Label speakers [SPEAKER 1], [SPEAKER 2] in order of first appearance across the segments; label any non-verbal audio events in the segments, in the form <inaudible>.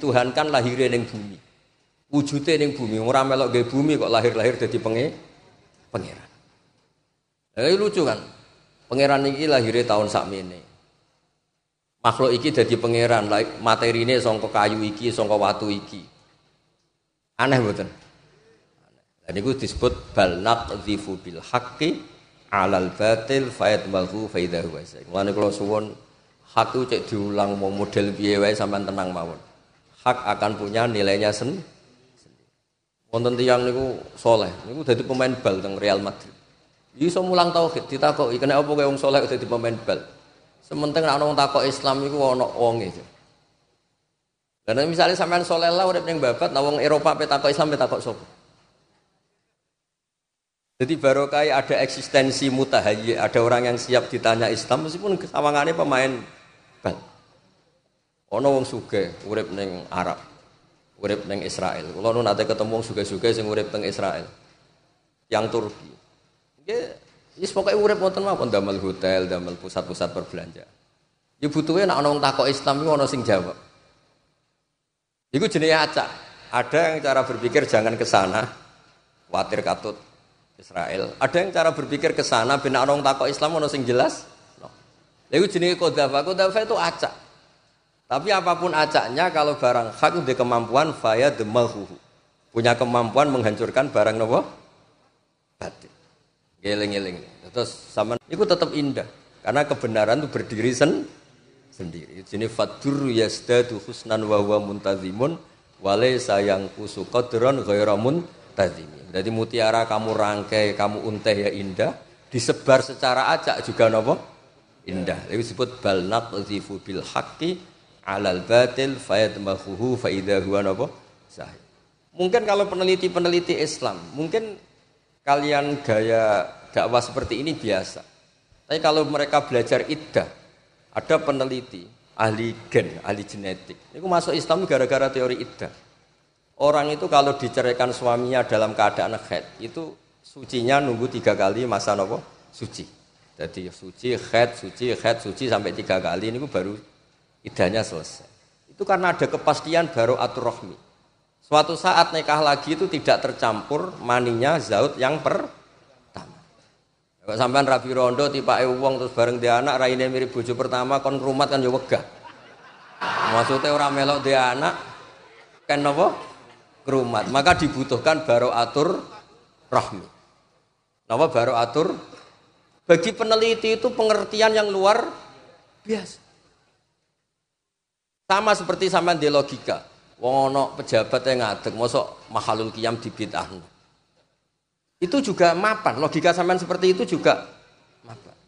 [SPEAKER 1] dituhankan lahirnya ning bumi. Wujudnya ning bumi, ora melok gawe bumi kok lahir-lahir jadi penge pangeran. Lah lucu kan? Pangeran iki lahirnya tahun sakmene. Makhluk iki jadi pangeran, materine sangka kayu iki, sangka watu iki. Aneh mboten? Dan itu disebut bal naqdhifu bil haqqi alal batil fayat malhu faidahu waisa. Mulane kula suwun hak itu cek diulang mau model piye wae sampean tenang mawon. Hak akan punya nilainya sendiri. Wonten tiyang niku soleh, niku dadi pemain bal teng Real Madrid. Iso mulang tauhid ditakoki kena apa kowe wong soleh dadi pemain bal. Sementing nek ana wong takok Islam iku ana wonge. Karena misalnya sampean soleh lah urip ning babat, nah wong Eropa pe takok Islam pe takok sapa? Jadi barokah ada eksistensi mutahayyi, ada orang yang siap ditanya Islam meskipun kesawangannya pemain bal. Ono wong suge urip ning Arab, urip ning Israel. Kalau nu nate ketemu wong suge-suge sing urip teng Israel, yang Turki. Nggih, wis pokoke urip wonten mawon damel hotel, damel pusat-pusat berbelanja. Ya butuhnya nak ono takok Islam iku ono sing jawab. Iku jenenge acak. Ada yang cara berpikir jangan ke sana, khawatir katut Israel. Ada yang cara berpikir ke sana ben orang takok Islam ono sing jelas. No. Lalu jenis kodafa, kodafa itu acak. Tapi apa pun acaknya kalau barang hak itu kemampuan faya demahu. Punya kemampuan menghancurkan barang nopo batin. Geleng-geleng. Terus sama itu tetap indah karena kebenaran itu berdiri sen sendiri. Jadi fadur yasdadu husnan wa huwa muntazimun wale sayang kusu qadron ghairamun tazimi. Jadi mutiara kamu rangkai, kamu unteh ya indah, disebar secara acak juga nopo indah. Itu disebut bal naqzifu bil haqqi alal batil fayadmahuhu fa idza huwa sahih. Mungkin kalau peneliti-peneliti Islam, mungkin kalian gaya dakwah seperti ini biasa. Tapi kalau mereka belajar iddah, ada peneliti ahli gen, ahli genetik. Ini masuk Islam gara-gara teori iddah. Orang itu kalau diceraikan suaminya dalam keadaan head itu sucinya nunggu tiga kali masa nopo suci. Jadi suci, head, suci, head, suci sampai tiga kali ini baru idahnya selesai. Itu karena ada kepastian baru atur rohmi. Suatu saat nikah lagi itu tidak tercampur maninya zaut yang pertama. Kalau sampean rapi rondo tiba uang terus bareng dia anak raine mirip bojo pertama kon rumat kan ya wegah. Maksudnya orang melok dia anak kan nopo kerumat maka dibutuhkan baru atur rahmi nama baru atur bagi peneliti itu pengertian yang luar biasa sama seperti sama di logika wong pejabat yang ngadeg mosok mahalul kiam di bid'ah itu juga mapan logika sampean seperti itu juga mapan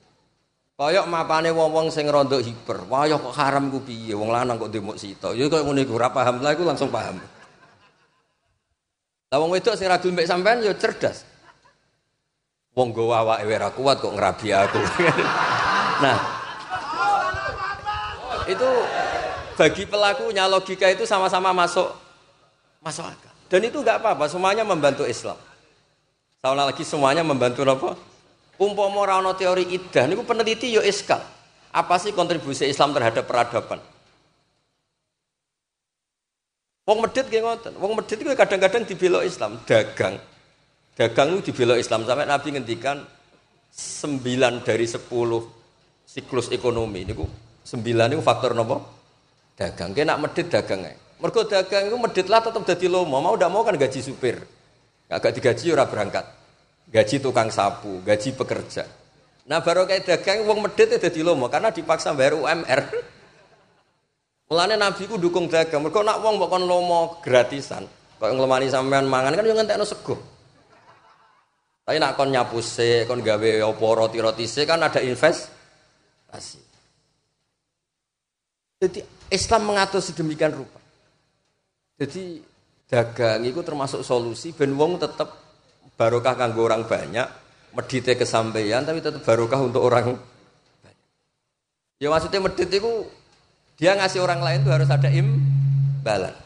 [SPEAKER 1] Koyok mapane wong-wong sing rondo hiper. Wah, kok haram ku piye? Wong lanang kok demok sito. Ya kok ngene iku ora paham lah iku langsung paham. Lah wong wedok sing ra mbek sampean ya cerdas. Wong go awake ora kuat kok ngrabi aku. <laughs> nah. Itu bagi pelakunya logika itu sama-sama masuk masuk akal. Dan itu enggak apa-apa, semuanya membantu Islam. Salah lagi semuanya membantu apa? Umpama ora teori idah niku peneliti yo iskal. Apa sih kontribusi Islam terhadap peradaban? Wong medit kayak ngoten. Wong medit itu kadang-kadang dibelok Islam, dagang. Dagang itu dibelok Islam sampai Nabi ngendikan sembilan dari sepuluh siklus ekonomi ini ku sembilan itu faktor nopo dagang. Kena medit dagang aja. Mergo dagang itu medit lah tetap jadi lomo. Mau udah mau kan gaji supir. Gak digaji ora berangkat. Gaji tukang sapu, gaji pekerja. Nah baru kayak dagang wong medit jadi lomo karena dipaksa bayar UMR. <laughs> Mulane Nabi ku dukung dagang. Mergo nak mbok kon lomo gratisan, kok nglemani sampean mangan kan yo ngentekno sego. Tapi nak kon nyapu se, kon gawe apa roti-roti se kan ada investasi. Jadi Islam mengatur sedemikian rupa. Jadi dagang itu termasuk solusi ben wong tetap barokah kanggo orang banyak, medite kesampaian tapi tetap barokah untuk orang banyak. Ya maksudnya medit itu dia ngasih orang lain itu harus ada imbalan.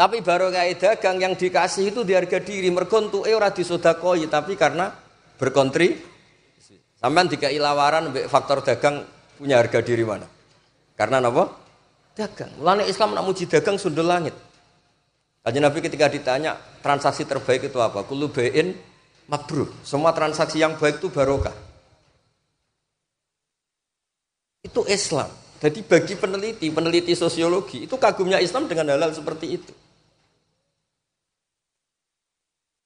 [SPEAKER 1] Tapi baru kayak dagang yang dikasih itu di harga diri. Mergontu eh ora disodakoi tapi karena berkontri. Sampai tiga ilawaran faktor dagang punya harga diri mana? Karena apa? dagang. Mulane Islam nak muji dagang sundul langit. Kajian Nabi ketika ditanya transaksi terbaik itu apa? Kulu bain mabrur. Semua transaksi yang baik itu barokah. Itu Islam. Jadi bagi peneliti, peneliti sosiologi, itu kagumnya Islam dengan hal-hal seperti itu.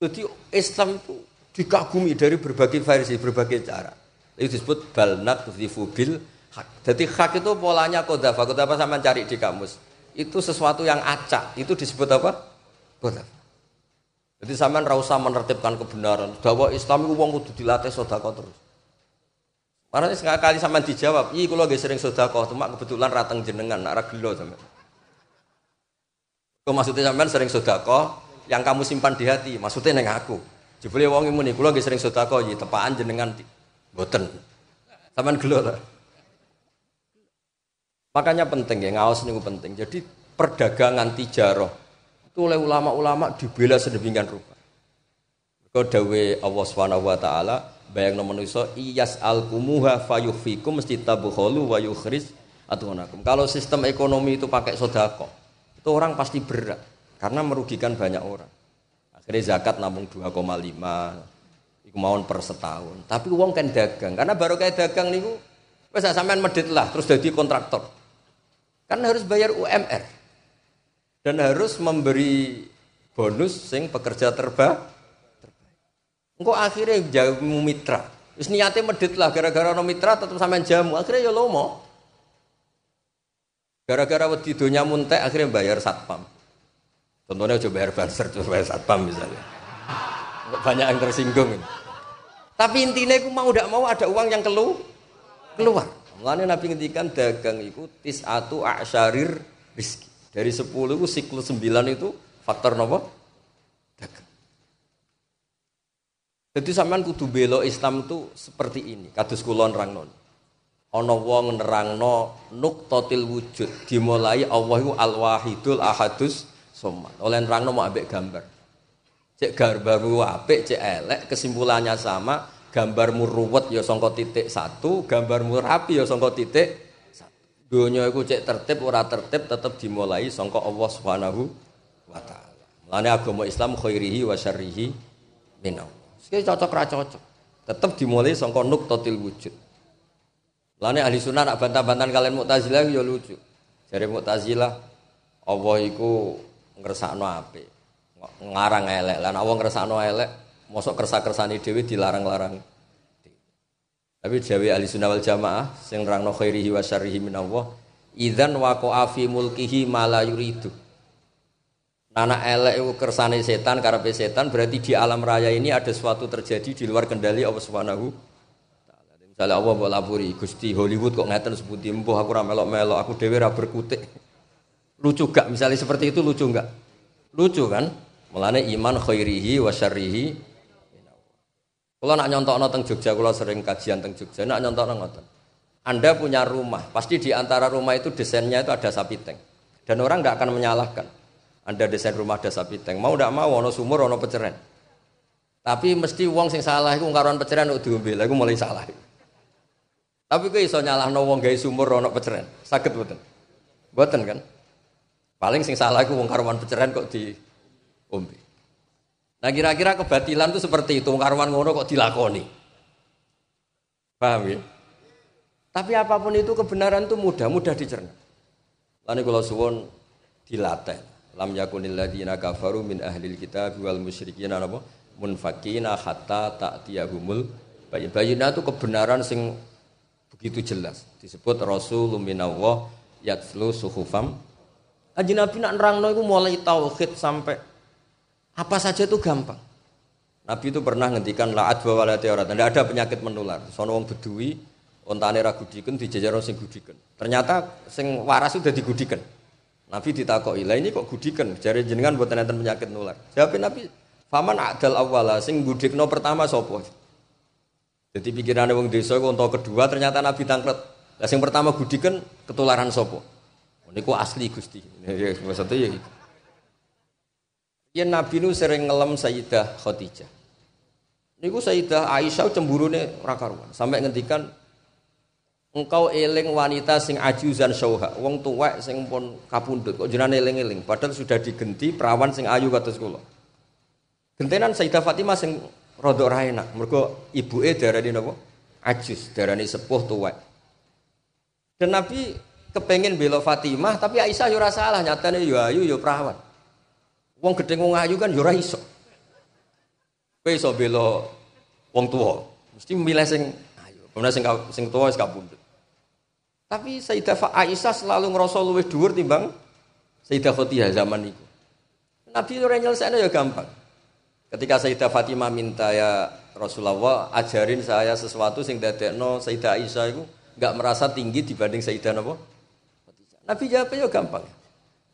[SPEAKER 1] Jadi Islam itu dikagumi dari berbagai versi, berbagai cara. Itu disebut balnak bil hak. Jadi hak itu polanya kodafa. Kodafa sama cari di kamus. Itu sesuatu yang acak. Itu disebut apa? Kodafa. Jadi sama rasa menertibkan kebenaran. Dakwah Islam itu uang kudu dilatih sodako terus. Karena sekali sama dijawab, iya kalau gak sering sodako, cuma kebetulan rateng jenengan, nak ragilo sama. Kau maksudnya sampean sering sodako, yang kamu simpan di hati, maksudnya neng aku. Jebule wong muni, kula nggih sering sedekah iki tepaan jenengan boten. Sampeyan gelo lah. Makanya penting ya ngawas niku penting. Jadi perdagangan tijaroh itu oleh ulama-ulama dibela sedemikian rupa. Kau dawe Allah Subhanahu wa taala bayang manusia iyas al kumuha fayufikum mesti tabukholu wa yukhris atunakum. Kalau sistem ekonomi itu pakai sodako, itu orang pasti berat karena merugikan banyak orang. Akhirnya zakat namun 2,5 iku per setahun. Tapi uang kan dagang. Karena baru kayak dagang niku wis sampean medit lah terus jadi kontraktor. Karena harus bayar UMR. Dan harus memberi bonus sing pekerja terbaik. Engkau akhirnya jamu mitra. Wis niatnya medit lah gara-gara no mitra tetap sampean jamu. Akhirnya ya lomo. Gara-gara wedi donya muntek akhirnya bayar satpam. Contohnya coba bayar banser, coba bayar satpam misalnya. Banyak yang tersinggung. Tapi intinya aku mau tidak mau ada uang yang kelu keluar. Mulanya Nabi ngendikan dagang itu tisatu asyarir rizki. Dari sepuluh itu siklus sembilan itu faktor nopo dagang. Jadi sampean kudu belo Islam itu seperti ini. Kados kulon rangnon. Ana wong nerangno nuktotil wujud dimulai Allah itu al-wahidul ahadus somat. Oleh nerangno mau ambek gambar. Cek gambarmu apik, cek elek, kesimpulannya sama, gambarmu ruwet ya sangka titik satu, gambarmu rapi ya sangka titik satu. Dunia itu cek tertib ora tertib tetap dimulai sangka Allah Subhanahu wa taala. Mulane agama Islam khairihi wa syarrihi minau. Sekali cocok ra cocok. Tetap dimulai sangka nuktatil wujud. Mulane ahli sunnah nak bantah-bantahan kalian Mu'tazilah ya lucu. Jare Mu'tazilah Allah iku ngersakno apik. Ngarang elek. Lah nek wong ngersakno elek, mosok kersa-kersane dhewe dilarang-larang. Tapi jawi ahli sunnah wal jamaah sing nerangno khairihi wa syarrihi min Allah, idzan waqa'a mulkihi ma la yuridu. Nana elek itu kersane setan, karepe setan berarti di alam raya ini ada sesuatu terjadi di luar kendali Allah Subhanahu Misalnya Allah mau laburi, Gusti Hollywood kok ngeten sebuti empuh aku ra melok-melok, aku dhewe ra berkutik. Lucu gak? Misalnya seperti itu lucu gak? Lucu kan? Mulane iman khairihi wa syarrihi. Kalau nak nyontok teng Jogja, kalau sering kajian teng Jogja, nak nyontok ngoten. Anda punya rumah, pasti di antara rumah itu desainnya itu ada sapi tank. Dan orang nggak akan menyalahkan. Anda desain rumah ada sapi tank, mau tidak mau, ono sumur, ono peceren. Tapi mesti uang sing salah itu karuan peceren untuk diombe, aku mulai salah. Tapi kok iso nyalahno wong gawe sumur ono peceren? Sakit betul. Betul kan? Paling sing salah iku wong karuan peceran kok di ombe. Nah kira-kira kebatilan itu seperti itu, karuan ngono kok dilakoni. Paham ya? Tapi apa pun itu kebenaran itu mudah, mudah dicerna. Lalu kalau suwon dilatih. Lam yakunil ladina kafaru min ahlil kitab wal musyrikin apa? Munfakina hatta ta'tiyahumul bayin. Bayinah itu kebenaran sing begitu jelas. Disebut Rasulullah minallah yatslu suhufam Aji Nabi nak nerangno itu mulai tauhid sampai apa saja itu gampang. Nabi itu pernah ngendikan la adwa wala teorat. Tidak ada penyakit menular. Sono wong bedui ontane ra gudiken dijajaro sing gudiken. Ternyata sing waras sudah digudiken. Nabi ditakoki, "Lah ini kok gudiken? Jare jenengan mboten enten penyakit menular." Jawab Nabi, "Faman adal awala sing gudikno pertama sapa?" Jadi pikiran wong desa untuk kedua ternyata Nabi tangklet. Lah sing pertama gudiken ketularan sapa? Niku asli Gusti. Maksudnya ya Ya Nabi nu sering ngelam Sayyidah Khadijah. Niku Sayyidah Aisyah cemburu nih rakaruan sampai ngendikan engkau eling wanita sing ajuzan syauha, wong tuwek sing pun kapundhut kok jenenge eling-eling padahal sudah digenti perawan sing ayu kados kula. Gentenan Sayyidah Fatimah sing rada ora enak, mergo ibuke darani napa? Ajuz, darani sepuh tuwek. Dan Nabi kepengen bela Fatimah, tapi Aisyah ora salah, nyatane yo ayu yo perawan. Wong gedhe wong ayu kan yo ora iso. Kowe iso bela wong tua, mesti milih sing ayu. Kemudian sing sing tua wis kapundhut. Tapi Sayyidah Aisyah selalu ngerasa luwih dhuwur timbang Sayyidah Khadijah zaman itu. Nabi ora nyelesainya ya gampang. Ketika Sayyidah Fatimah minta ya Rasulullah ajarin saya sesuatu sing dadekno Sayyidah Aisyah itu nggak merasa tinggi dibanding Sayyidah napa? Nabi jawabnya ya gampang.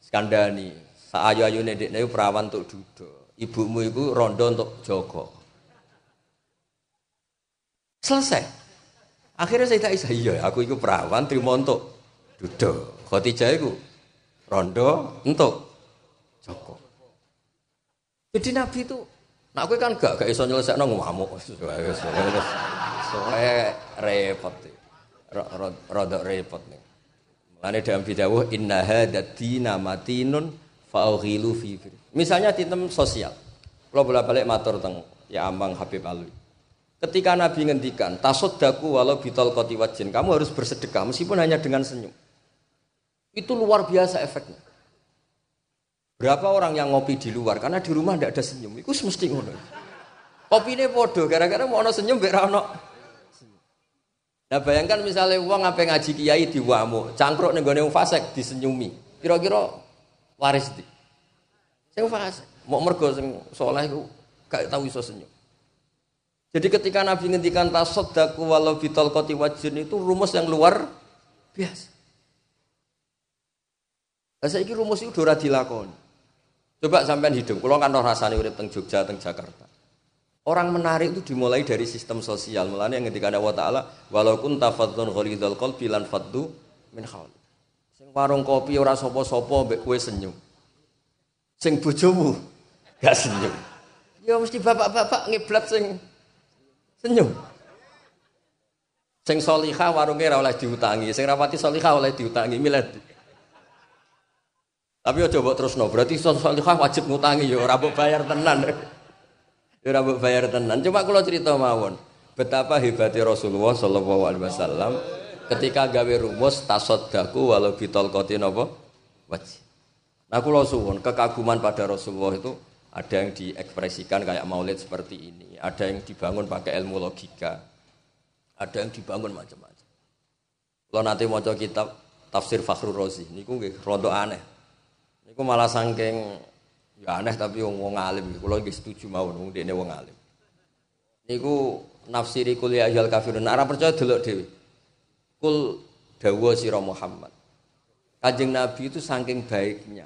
[SPEAKER 1] Skandani, saayu-ayu nedek perawan untuk duduk. Ibumu itu rondo untuk jogo. Selesai. Akhirnya saya tak iya aku itu perawan terima untuk duduk. Khotijah itu rondo untuk Joko. Jadi Nabi itu, nah aku kan gak gak iso nyelesaikan ngamuk. Soalnya repot. Rodok repot nih. Mulane dalam bidawuh inna hadatina matinun fa'ughilu fi Misalnya di sosial. Kalau bolak-balik matur teng ya Amang Habib Alwi. Ketika Nabi ngendikan, tasoddaku walau bitol koti wajin, kamu harus bersedekah meskipun hanya dengan senyum. Itu luar biasa efeknya. Berapa orang yang ngopi di luar karena di rumah tidak ada senyum, itu mesti ngono. Ini podo, gara-gara mau ono senyum biar ono. Nah bayangkan misalnya uang apa ngaji kiai di wamu, cangkruk nih gue fasek disenyumi, kira-kira waris di. Saya fasek, mau mergo sing soleh itu gak tahu iso senyum. Jadi ketika Nabi ngendikan tasodaku walau bitol koti wajin itu rumus yang luar biasa. Saya ini rumus itu udah dilakoni. Coba sampean hidup, kalau kan rasanya urip teng Jogja, teng Jakarta. Orang menarik itu dimulai dari sistem sosial. Mulanya yang ketika ada wa ta'ala, walaupun tafadzun ghalidhal qalbi lan faddu min khawli. Warung kopi ora sopo-sopo mbek kowe senyum. Sing bojomu gak senyum. Ya mesti bapak-bapak ngiblat sing Senyum. Sing solihah warungnya ora oleh diutangi, sing rapati solihah oleh diutangi, milih. Tapi aja mbok terusno, berarti solihah wajib ngutangi ya ora bayar tenan. Ya ora bayar tenan. Coba kalau cerita mawon, betapa hebatnya Rasulullah sallallahu alaihi wasallam ketika gawe rumus tasoddaku walau bitol kotin apa wajib. Nah kalau suwun kekaguman pada Rasulullah itu ada yang diekspresikan kayak maulid seperti ini, ada yang dibangun pakai ilmu logika, ada yang dibangun macam-macam. Kalau nanti mau kitab tafsir Fakhrul Rozi, ini gue rodo aneh. Ini gue malah sangking ya aneh tapi wong wong alim. Kalau nggak setuju mau wong dia wong alim. Ini gue nafsiri kuliah ya kafirun. Arah percaya dulu dewi. Kul dawa siro Muhammad. Kanjeng Nabi itu saking baiknya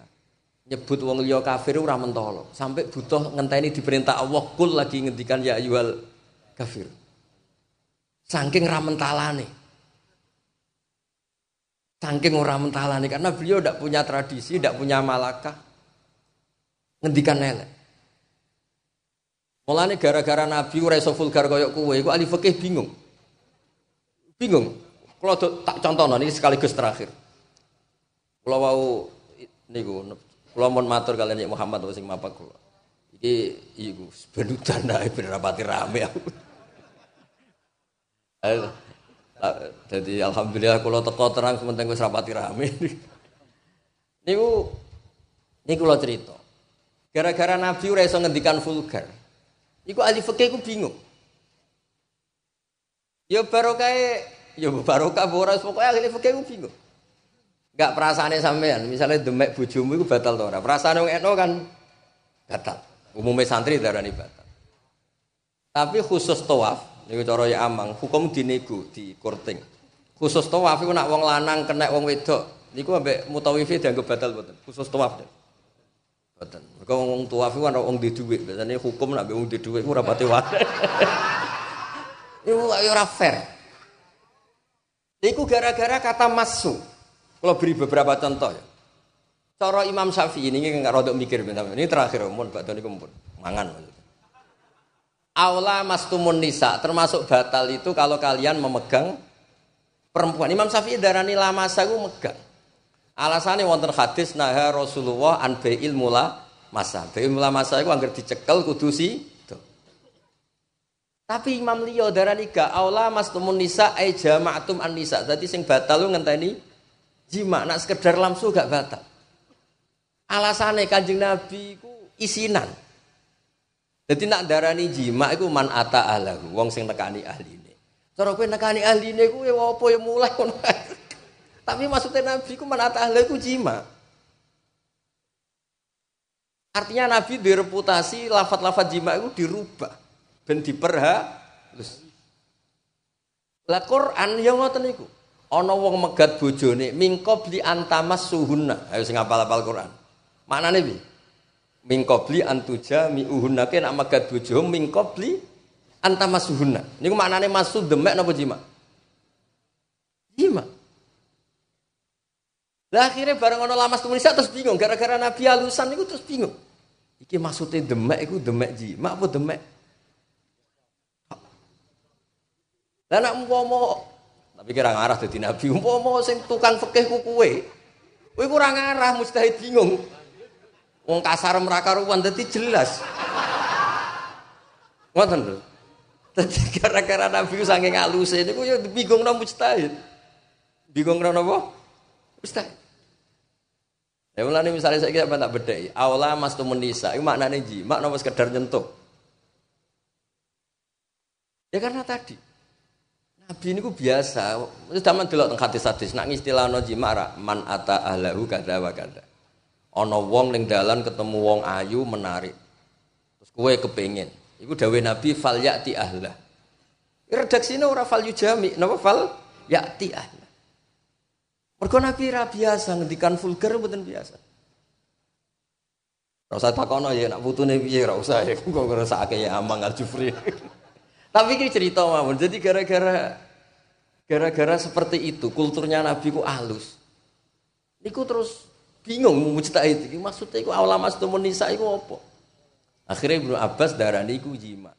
[SPEAKER 1] nyebut wong liya kafir ora mentolo. Sampai butuh ngenteni diperintah Allah kul lagi ngendikan ya ayyuhal kafir. Saking ra mentalane. Saking ora mentalane karena beliau tidak punya tradisi, tidak punya malakah. Ngendikan elek. Mulane gara-gara Nabi ora iso vulgar koyo kowe, iku ahli fikih bingung. Bingung. Kalau tak contoh ini sekaligus terakhir. Kalau mau niku Kula mohon matur kalian Nyek Muhammad atau sing mapak kula. Iki iku benudan <laughs> ae ben rapati rame aku. Jadi alhamdulillah kula teko terang sementing wis rapati rame. <laughs> Niku niku kula cerita. Gara-gara Nabi ora iso ngendikan vulgar. Iku ahli fikih bingung. Ya barokah ya barokah ora pokoke ahli fikih iku bingung. Enggak perasaannya sampean, misalnya demek bojomu itu batal to ora? Perasaan wong eno kan batal. Umumnya santri darani batal. Tapi khusus tawaf, niku cara ya amang, hukum dinego, di korting. Khusus tawaf iku nak wong lanang kena wong wedok, niku ambek mutawifi dianggap batal mboten. Khusus tawaf. Mboten. Mergo wong tawaf iku ana wong di dhuwit, biasane hukum nak wong di dhuwit ora pati wae. <laughs> Iku ora fair. Iku gara-gara kata masuk. Kalau beri beberapa contoh ya. Cara Imam Syafi'i ini nggak rodok mikir Ini terakhir umur Mbak Tony kumpul. Mangan Aula mastumun nisa termasuk batal itu kalau kalian memegang perempuan. Imam Syafi'i darani lama sagu megang. Alasannya wonten hadis naha Rasulullah an bai'il mula masa. Bai'il mula masa iku anggar dicekel kudu si tapi Imam Liyo darani ga aula mas tumun nisa ai jama'atum an nisa. Dadi sing batal lu ngenteni jima nak sekedar lamsu gak batal. Alasane Kanjeng Nabi ku isinan. Jadi nak darani jima iku man ata ahlahu, wong sing nekani ahline. Cara kowe nekani ahline ya apa ya mulai ngono. Tapi maksudnya Nabi ku man ata ahlahu ku jima. Artinya Nabi direputasi lafat-lafat jima itu dirubah ben diperhalus. Lah Quran ya ngoten niku. Ana wong megat bojone mingkobli antamas suhunna. Ayo sing apal-apal Quran. Maknane piye? Mingkobli antuja mi uhunna ke nak megat bojo mingkobli antamas suhunna. Niku maknane masuk demek napa jima? Jima. Lah akhirnya bareng ana lamas tulis terus bingung gara-gara Nabi alusan niku terus bingung. Iki maksudnya demek iku demek jima apa demek Lah nak umpama tapi kira ngarah dadi nabi umpama sing tukang fikih ku kowe. Kowe kurang ngarah mustahil bingung. Wong kasar merakaruan dadi jelas. Ngoten lho. Dadi gara-gara nabi saking aluse niku ya bingung nang mustahil. Bingung nang apa? Mustahil. Ya mulane misalnya saya kira tak bedai, awala mas nisa, itu maknanya ji, makna sekedar nyentuh. Ya karena tadi, Nabi ini biasa, zaman dulu tentang hadis-hadis, nak no jimara, man ata ahlahu kada wa kada. Ono wong ning dalan ketemu wong ayu menarik. Terus kue kepengen. Iku dawe Nabi fal yati ahlah. Redaksine ora fal yujami, napa fal yati ahlah. Mergo Nabi ra biasa ngendikan vulgar mboten biasa. Ora usah takono ya nak putune piye ora usah ya kok ngrasake ya amang al jufri. <laughs> Tapi ini cerita mawon. Jadi gara-gara gara-gara seperti itu kulturnya Nabi ku halus. Niku terus bingung mujtahid iki maksudnya iku awal mas tumun nisa iku apa? Akhirnya Ibnu Abbas darani iku jima.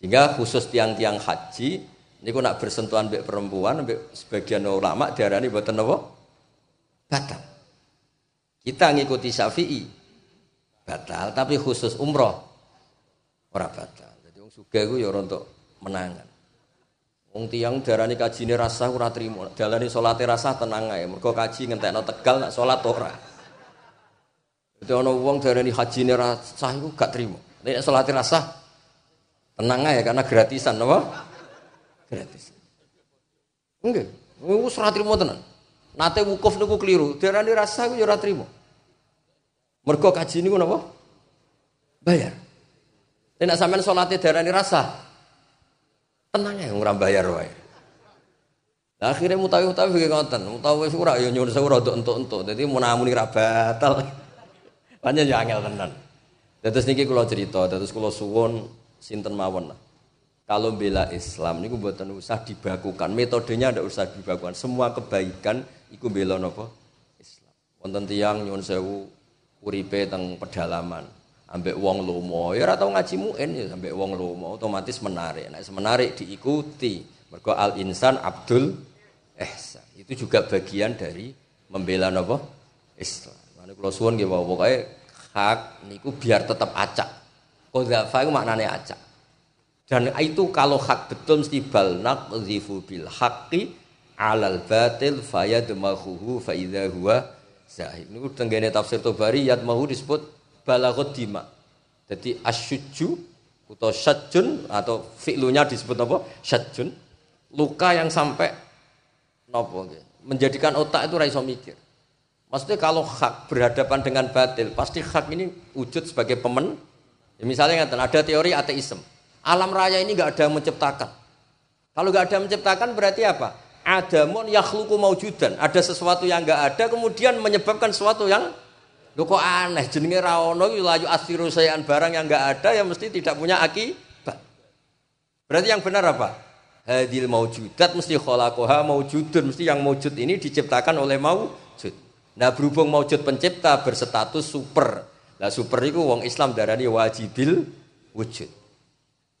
[SPEAKER 1] Sehingga khusus tiang-tiang haji niku nak bersentuhan mbek perempuan mbek sebagian ulama darani mboten napa? Batal. Kita ngikuti Syafi'i batal tapi khusus umroh ora batal. Jadi wong sugih iku ya untuk menangan. Wong tiang darani kajine rasa ora trimo. Dalane salate rasa tenang ae. Mergo kaji ngentekno Tegal nak salat ora. Dadi ana wong darani hajine rasa iku gak trimo. Nek salate rasa tenang ae karena gratisan apa? Gratis. Enggak. Wis ora trimo tenan. Nate wukuf niku keliru. Darani rasa iku ya ora trimo. Mergo kaji niku napa? Bayar. Nek sampean salate darani rasa, tenang ya ora bayar wae. Akhirnya mutawi mutawi kayak ngoten, mutawi ora ya nyuwun sewu rada entuk-entuk. Dadi munamuni ra batal. <laughs> Panjen ya angel tenan. Terus niki kula cerita, terus kula suwun sinten mawon lah. Kalau bela Islam niku mboten usah dibakukan. Metodenya ndak usah dibakukan. Semua kebaikan iku bela napa? Islam. Wonten tiyang nyuwun sewu uripe teng pedalaman ambek wong lomo. Ya ora tau ngaji muin ya ambek wong lomo otomatis menarik. Nek menarik diikuti. Mergo al insan abdul ihsan. Itu juga bagian dari membela napa? Islam. Mane kula suwun nggih pokoke hak niku biar tetap acak. Qadzafa iku maknane acak. Dan itu kalau hak betul mesti bal naqdhifu bil haqqi alal batil fayadmahuhu fa idza huwa zahid. Niku tenggene tafsir Tabari yadmahu disebut balaghut dima. Jadi asyuju atau syajun atau fi'lunya disebut apa? Syajun. Luka yang sampai nopo menjadikan otak itu raiso mikir. Maksudnya kalau hak berhadapan dengan batil, pasti hak ini wujud sebagai pemen. Ya misalnya ada teori ateisme. Alam raya ini nggak ada yang menciptakan. Kalau nggak ada yang menciptakan berarti apa? Ada mon yakhluku maujudan. Ada sesuatu yang nggak ada kemudian menyebabkan sesuatu yang Lho kok aneh jenenge ra ono layu asiru sayan barang yang enggak ada yang mesti tidak punya akibat. Berarti yang benar apa? Hadil maujudat mesti khalaqaha maujudun mesti yang maujud ini diciptakan oleh maujud. Nah berhubung maujud pencipta berstatus super. Nah super itu wong Islam darani wajibil wujud.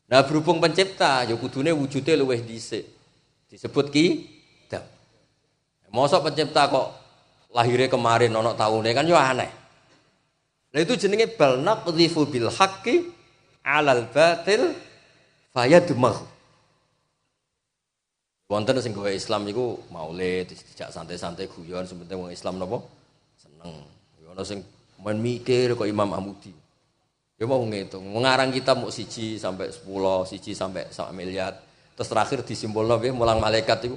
[SPEAKER 1] Nah berhubung pencipta ya kudune wujude luwih dhisik. Disebut ki Mosok pencipta kok lahirnya kemarin ono tahunnya kan yo aneh. Nah itu jenenge bal naqdhifu bil haqqi alal batil fayadmagh. Wonten sing gawe Islam iku maulid, dijak santai-santai guyon sebentar wong Islam napa? Seneng. Ya ono sing mikir kok Imam Amudi. Ya mau ngitung, mengarang kita mau siji sampai sepuluh, siji sampai sak miliar. Terus terakhir disimpulno nggih mulang malaikat itu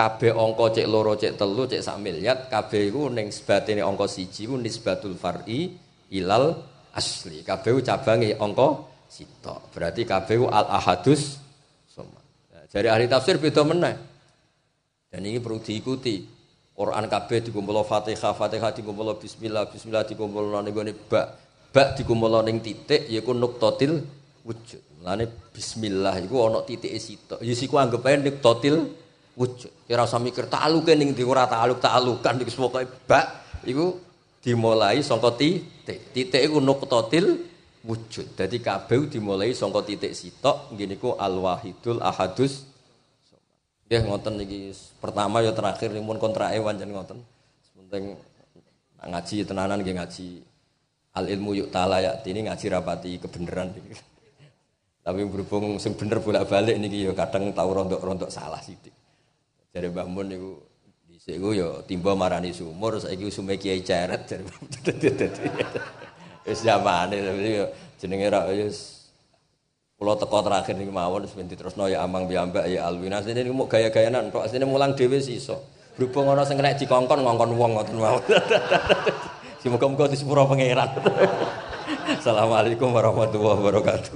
[SPEAKER 1] kabeh angka cek loro cek telu cek sak miliar kabeh iku ning sebatene angka siji iku nisbatul far'i ilal asli. Kabeh cabange angka sitok. Berarti kabeh al ahadus somad. Nah, dari ahli tafsir beda meneh. Dan ini perlu diikuti. Quran kabeh dikumpul Fatihah, Fatihah dikumpul bismillah, bismillah dikumpul ning gone bak, bak dikumpul ning titik yaiku nuktatil wujud. Mulane bismillah iku ana titike sitok. Ya siku anggap ae nuktatil wujud. Kira usah mikir ta'aluke ning ndi ora ta'aluk ta'alukan iku pokoke bak iku dimulai saka titik. Titik iku nuktatil wujud. Dadi kabeh dimulai saka titik sitok ngene iku al-wahidul ahadus Nggih ngoten iki pertama ya terakhir mun kontrake pancen ngoten. Penting ngaji tenanan nggih ngaji al ilmu yuk ta'ala ya ini ngaji rapati kebenaran iki. Tapi berhubung sing bener bolak-balik niki ya kadang tau rontok-rontok salah sithik. Jare Mbah Mun niku dhisik iku ya timba marani sumur saiki sume kiai ceret jare. Wis zamane jenenge ra wis Pulau teko terakhir nih mawon wis diterusno ya amang piyambak ya Alwina. Niku mau gaya-gayanan tok asline mulang dhewe iso. Berhubung ana sing dikongkon ngongkon wong ngoten mawon. Semoga-moga disepuro pangeran. Assalamualaikum warahmatullahi wabarakatuh.